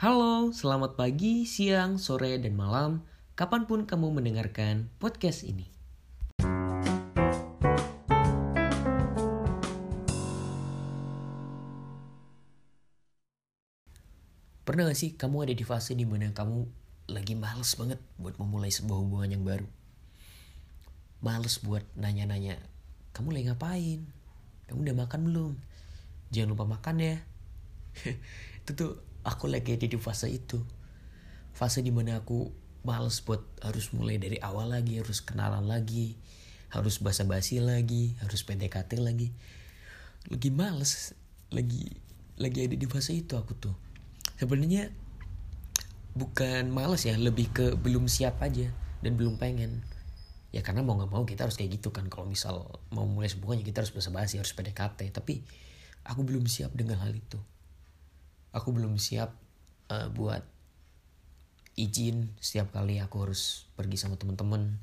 Halo, selamat pagi, siang, sore, dan malam. Kapan pun kamu mendengarkan podcast ini. Pernah gak sih kamu ada di fase di mana kamu lagi males banget buat memulai sebuah hubungan yang baru? Males buat nanya-nanya, kamu lagi ngapain? Kamu udah makan belum? Jangan lupa makan ya. itu tuh aku lagi ada di fase itu. Fase di mana aku males buat harus mulai dari awal lagi, harus kenalan lagi, harus basa-basi lagi, harus PDKT lagi. Lagi males, lagi lagi ada di fase itu aku tuh. Sebenarnya bukan males ya, lebih ke belum siap aja dan belum pengen. Ya karena mau nggak mau kita harus kayak gitu kan. Kalau misal mau mulai sebuah kita harus basa-basi, harus PDKT. Tapi aku belum siap dengan hal itu aku belum siap uh, buat izin. Setiap kali aku harus pergi sama teman-teman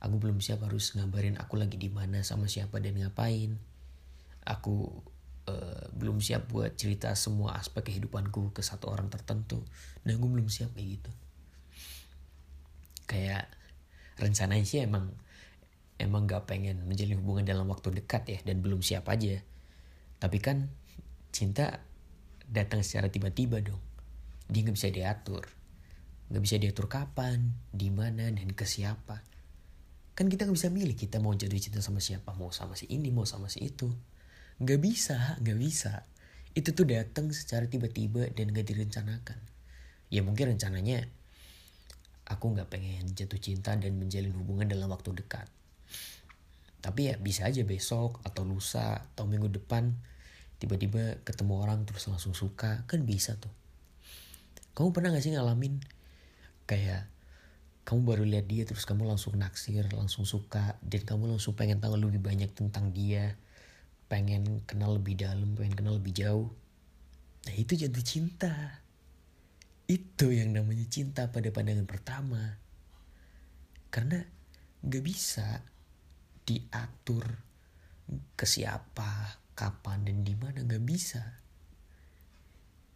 aku belum siap harus ngabarin aku lagi di mana sama siapa dan ngapain. Aku uh, belum siap buat cerita semua aspek kehidupanku ke satu orang tertentu. Dan aku belum siap kayak gitu. Kayak rencananya sih emang emang gak pengen menjalin hubungan dalam waktu dekat ya dan belum siap aja. Tapi kan cinta datang secara tiba-tiba dong. Dia nggak bisa diatur. Nggak bisa diatur kapan, di mana, dan ke siapa. Kan kita nggak bisa milih kita mau jadi cinta sama siapa. Mau sama si ini, mau sama si itu. Nggak bisa, nggak bisa. Itu tuh datang secara tiba-tiba dan nggak direncanakan. Ya mungkin rencananya aku nggak pengen jatuh cinta dan menjalin hubungan dalam waktu dekat. Tapi ya bisa aja besok atau lusa atau minggu depan tiba-tiba ketemu orang terus langsung suka. Kan bisa tuh. Kamu pernah gak sih ngalamin kayak kamu baru lihat dia terus kamu langsung naksir langsung suka dan kamu langsung pengen tahu lebih banyak tentang dia pengen kenal lebih dalam pengen kenal lebih jauh? Nah itu jatuh cinta. Itu yang namanya cinta pada pandangan pertama. Karena gak bisa diatur ke siapa kapan dan di mana nggak bisa.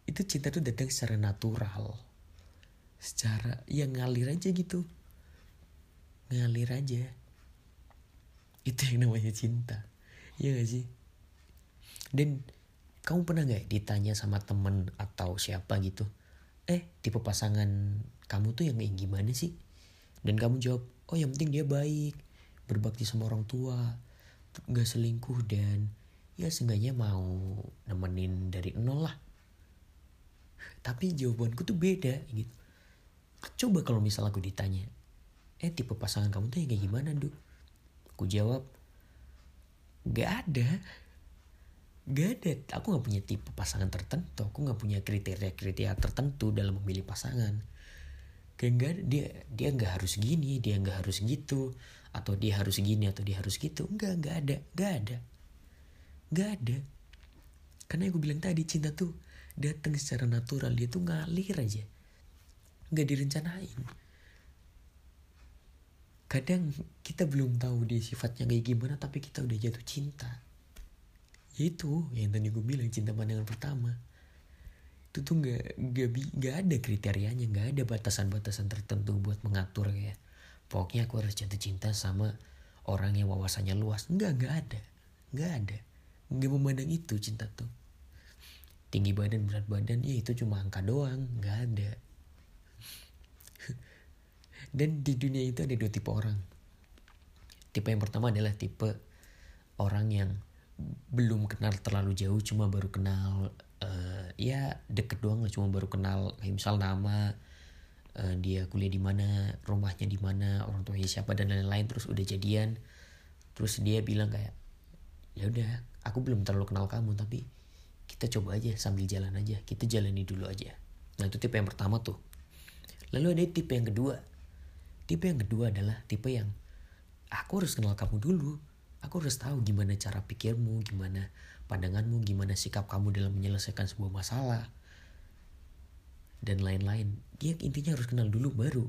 Itu cinta tuh datang secara natural. Secara ya ngalir aja gitu. Ngalir aja. Itu yang namanya cinta. Ya gak sih? Dan kamu pernah gak ditanya sama temen atau siapa gitu eh tipe pasangan kamu tuh yang kayak gimana sih? Dan kamu jawab oh yang penting dia baik berbakti sama orang tua gak selingkuh dan ya seenggaknya mau nemenin dari nol lah. Tapi jawabanku tuh beda gitu. Coba kalau misal aku ditanya eh tipe pasangan kamu tuh yang kayak gimana duk? Aku jawab gak ada. Gak ada. Aku gak punya tipe pasangan tertentu. Aku gak punya kriteria kriteria tertentu dalam memilih pasangan. Kayak gak dia dia nggak harus gini dia nggak harus gitu atau dia harus gini atau dia harus gitu. Nggak nggak ada. Nggak ada Gak ada. Karena yang gue bilang tadi cinta tuh datang secara natural dia tuh ngalir aja. Gak direncanain. Kadang kita belum tahu dia sifatnya kayak gimana tapi kita udah jatuh cinta. Itu yang tadi gue bilang cinta pandangan pertama. Itu tuh gak, gak, gak ada kriterianya, gak ada batasan-batasan tertentu buat mengatur ya. Pokoknya aku harus jatuh cinta sama orang yang wawasannya luas. Enggak, gak ada. Gak ada nggak memandang itu cinta tuh. Tinggi badan berat badan ya itu cuma angka doang nggak ada. Dan di dunia itu ada dua tipe orang. Tipe yang pertama adalah tipe orang yang belum kenal terlalu jauh cuma baru kenal uh, ya deket doang lah cuma baru kenal kayak misal nama uh, dia kuliah di mana rumahnya di mana orang tuanya siapa dan lain-lain terus udah jadian. Terus dia bilang kayak ya udah aku belum terlalu kenal kamu tapi kita coba aja sambil jalan aja. Kita jalani dulu aja. Nah itu tipe yang pertama tuh. Lalu ada tipe yang kedua. Tipe yang kedua adalah tipe yang aku harus kenal kamu dulu. Aku harus tahu gimana cara pikirmu gimana pandanganmu gimana sikap kamu dalam menyelesaikan sebuah masalah. Dan lain-lain. Dia intinya harus kenal dulu baru.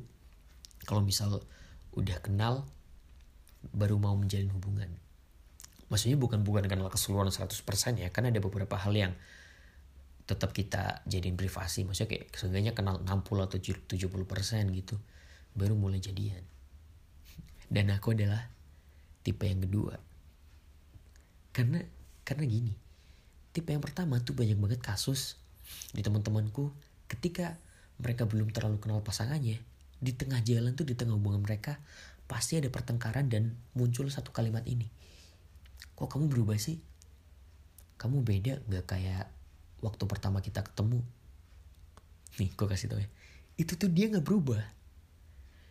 Kalau misal udah kenal baru mau menjalin hubungan maksudnya bukan bukan kenal keseluruhan 100% ya kan ada beberapa hal yang tetap kita jadiin privasi. Maksudnya kayak seenggaknya kenal 60 atau 70 persen gitu baru mulai jadian. Dan aku adalah tipe yang kedua. Karena karena gini tipe yang pertama tuh banyak banget kasus di teman-temanku ketika mereka belum terlalu kenal pasangannya di tengah jalan tuh di tengah hubungan mereka pasti ada pertengkaran dan muncul satu kalimat ini kok kamu berubah sih. Kamu beda gak kayak waktu pertama kita ketemu? Nih gue kasih tau ya. Itu tuh dia nggak berubah.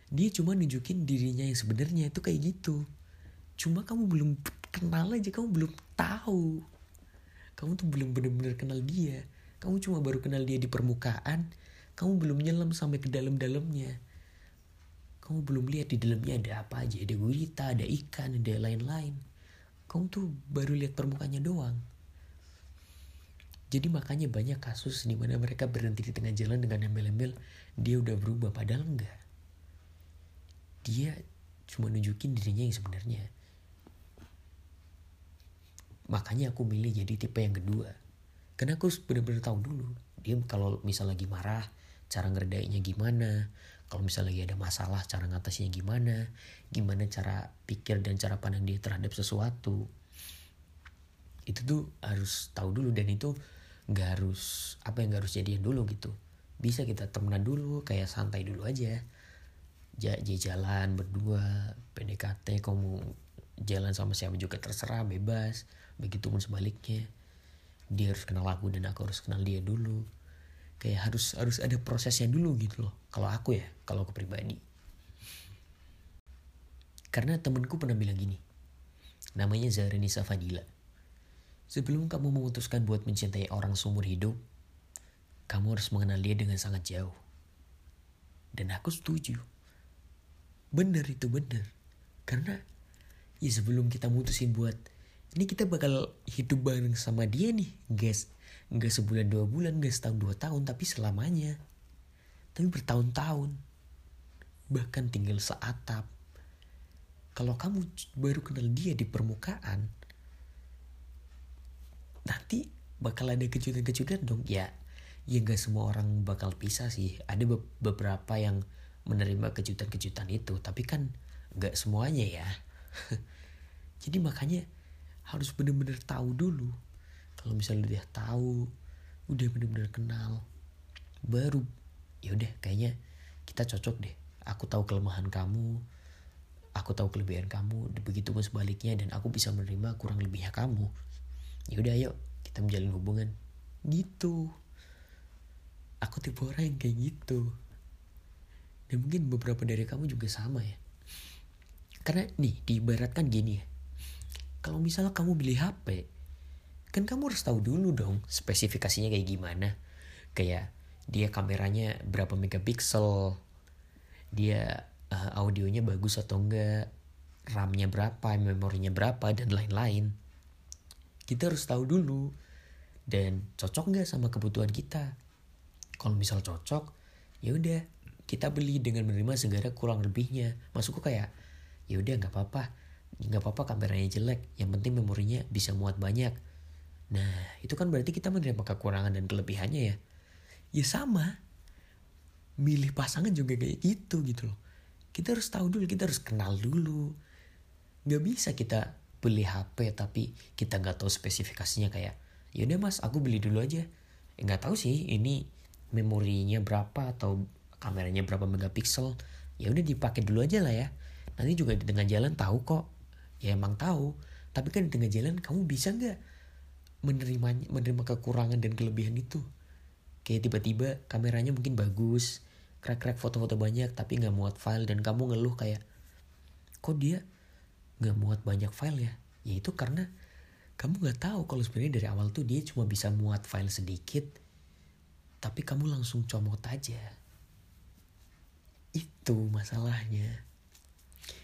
Dia cuma nunjukin dirinya yang sebenarnya itu kayak gitu. Cuma kamu belum kenal aja kamu belum tahu. Kamu tuh belum bener-bener kenal dia. Kamu cuma baru kenal dia di permukaan. Kamu belum nyelam sampai ke dalam-dalamnya. Kamu belum lihat di dalamnya ada apa aja. Ada gurita ada ikan ada lain-lain kamu tuh baru lihat permukaannya doang jadi makanya banyak kasus di mana mereka berhenti di tengah jalan dengan embel-embel dia udah berubah padahal enggak. Dia cuma nunjukin dirinya yang sebenarnya. Makanya aku milih jadi tipe yang kedua. Karena aku bener-bener tahu dulu. Dia kalau misal lagi marah, cara ngerdainnya gimana. Kalau misal lagi ada masalah, cara ngatasinya gimana. Gimana cara pikir dan cara pandang dia terhadap sesuatu. Itu tuh harus tahu dulu dan itu nggak harus apa yang nggak harus jadian dulu gitu. Bisa kita temenan dulu kayak santai dulu aja. Ja, jalan berdua PDKT kamu jalan sama siapa juga terserah bebas. Begitu pun sebaliknya. Dia harus kenal aku dan aku harus kenal dia dulu kayak harus harus ada prosesnya dulu gitu loh kalau aku ya kalau aku pribadi karena temenku pernah bilang gini namanya Zarenisa Fadila Sebelum kamu memutuskan buat mencintai orang seumur hidup, kamu harus mengenal dia dengan sangat jauh. Dan aku setuju. Bener itu bener. Karena ya sebelum kita mutusin buat ini kita bakal hidup bareng sama dia nih, guys. Nggak sebulan dua bulan, nggak setahun dua tahun, tapi selamanya. Tapi bertahun-tahun. Bahkan tinggal seatap. Kalau kamu baru kenal dia di permukaan, nanti bakal ada kejutan-kejutan dong ya ya gak semua orang bakal pisah sih ada be beberapa yang menerima kejutan-kejutan itu tapi kan gak semuanya ya jadi makanya harus bener-bener tahu dulu kalau misalnya udah tahu udah bener-bener kenal baru ya udah kayaknya kita cocok deh. Aku tahu kelemahan kamu aku tahu kelebihan kamu begitu pun sebaliknya dan aku bisa menerima kurang lebihnya kamu. Ya udah ayo kita menjalin hubungan. Gitu. Aku tipe orang yang kayak gitu. Dan mungkin beberapa dari kamu juga sama ya. Karena nih diibaratkan gini ya. Kalau misalnya kamu beli HP kan kamu harus tahu dulu dong spesifikasinya kayak gimana. Kayak dia kameranya berapa megapiksel dia uh, audionya bagus atau enggak RAM-nya berapa memorinya berapa dan lain-lain. Kita harus tahu dulu. Dan cocok nggak sama kebutuhan kita? Kalau misal cocok ya udah kita beli dengan menerima segala kurang lebihnya. Masukku kayak ya udah nggak apa-apa. Nggak apa-apa kameranya jelek yang penting memorinya bisa muat banyak nah itu kan berarti kita menerima kekurangan dan kelebihannya ya. Ya sama. Milih pasangan juga kayak gitu gitu loh. Kita harus tahu dulu kita harus kenal dulu. Nggak bisa kita beli HP tapi kita nggak tahu spesifikasinya kayak ya udah mas aku beli dulu aja. Eh, nggak tahu sih ini memorinya berapa atau kameranya berapa megapiksel. Ya udah dipakai dulu aja lah ya. Nanti juga di tengah jalan tahu kok. Ya emang tahu. Tapi kan di tengah jalan kamu bisa nggak menerima menerima kekurangan dan kelebihan itu. Kayak tiba-tiba kameranya mungkin bagus crack-crack foto-foto banyak tapi nggak muat file dan kamu ngeluh kayak kok dia nggak muat banyak file ya? Ya itu karena kamu nggak tahu kalau sebenarnya dari awal tuh dia cuma bisa muat file sedikit tapi kamu langsung comot aja. Itu masalahnya.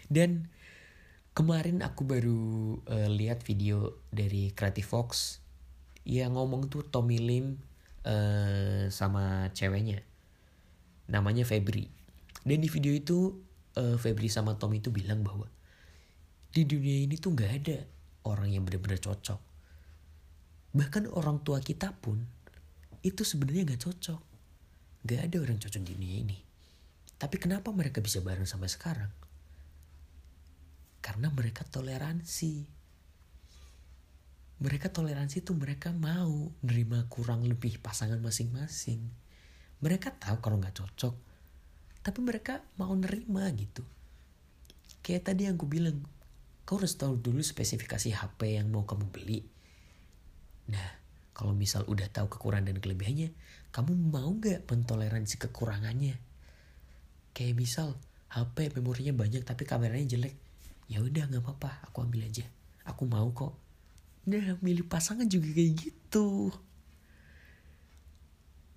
Dan kemarin aku baru uh, lihat video dari Creative Fox yang ngomong tuh Tommy Lim uh, sama ceweknya namanya Febri dan di video itu uh, Febri sama Tommy itu bilang bahwa di dunia ini tuh nggak ada orang yang benar-benar cocok. Bahkan orang tua kita pun itu sebenarnya gak cocok. Gak ada orang cocok di dunia ini. Tapi kenapa mereka bisa bareng sampai sekarang? Karena mereka toleransi. Mereka toleransi itu mereka mau nerima kurang lebih pasangan masing-masing. Mereka tahu kalau nggak cocok, tapi mereka mau nerima gitu. Kayak tadi yang aku bilang, kau harus tahu dulu spesifikasi HP yang mau kamu beli. Nah, kalau misal udah tahu kekurangan dan kelebihannya, kamu mau nggak mentoleransi kekurangannya? Kayak misal HP memorinya banyak tapi kameranya jelek, ya udah nggak apa-apa, aku ambil aja. Aku mau kok. Nah, milih pasangan juga kayak gitu.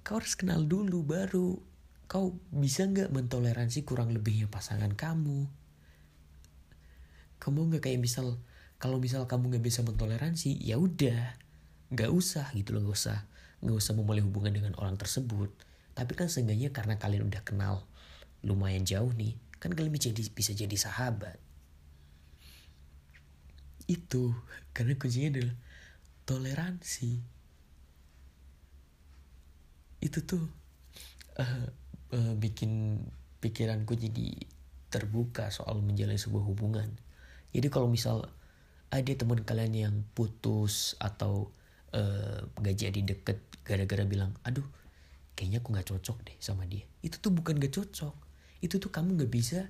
Kau harus kenal dulu baru. Kau bisa nggak mentoleransi kurang lebihnya pasangan kamu. Kamu nggak kayak misal kalau misal kamu nggak bisa mentoleransi, ya udah. Nggak usah gitu loh nggak usah. Nggak usah memulai hubungan dengan orang tersebut. Tapi kan seenggaknya karena kalian udah kenal lumayan jauh nih kan kalian bisa jadi, bisa jadi sahabat itu karena kuncinya adalah toleransi. Itu tuh uh, uh, bikin pikiranku jadi terbuka soal menjalani sebuah hubungan. Jadi kalau misal ada teman kalian yang putus atau uh, gak jadi deket gara-gara bilang aduh kayaknya aku nggak cocok deh sama dia. Itu tuh bukan gak cocok. Itu tuh kamu nggak bisa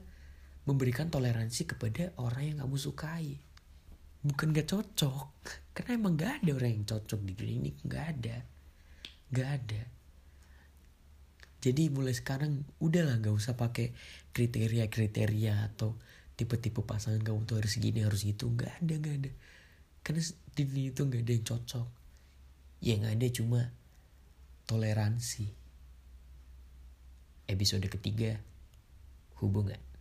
memberikan toleransi kepada orang yang kamu sukai bukan gak cocok. Karena emang gak ada orang yang cocok di dunia ini. Gak ada. Gak ada. Jadi mulai sekarang udahlah gak usah pakai kriteria-kriteria atau tipe-tipe pasangan kamu tuh harus gini harus gitu. Nggak ada nggak ada. Karena di dunia itu nggak ada yang cocok. Yang ada cuma toleransi. Episode ketiga, hubungan.